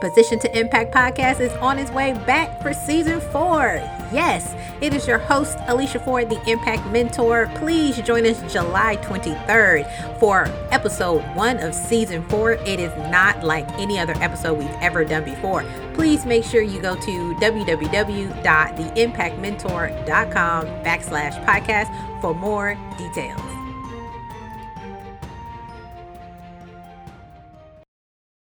Position to Impact podcast is on its way back for season four. Yes, it is your host, Alicia Ford, the Impact Mentor. Please join us July 23rd for episode one of season four. It is not like any other episode we've ever done before. Please make sure you go to www.theimpactmentor.com backslash podcast for more details.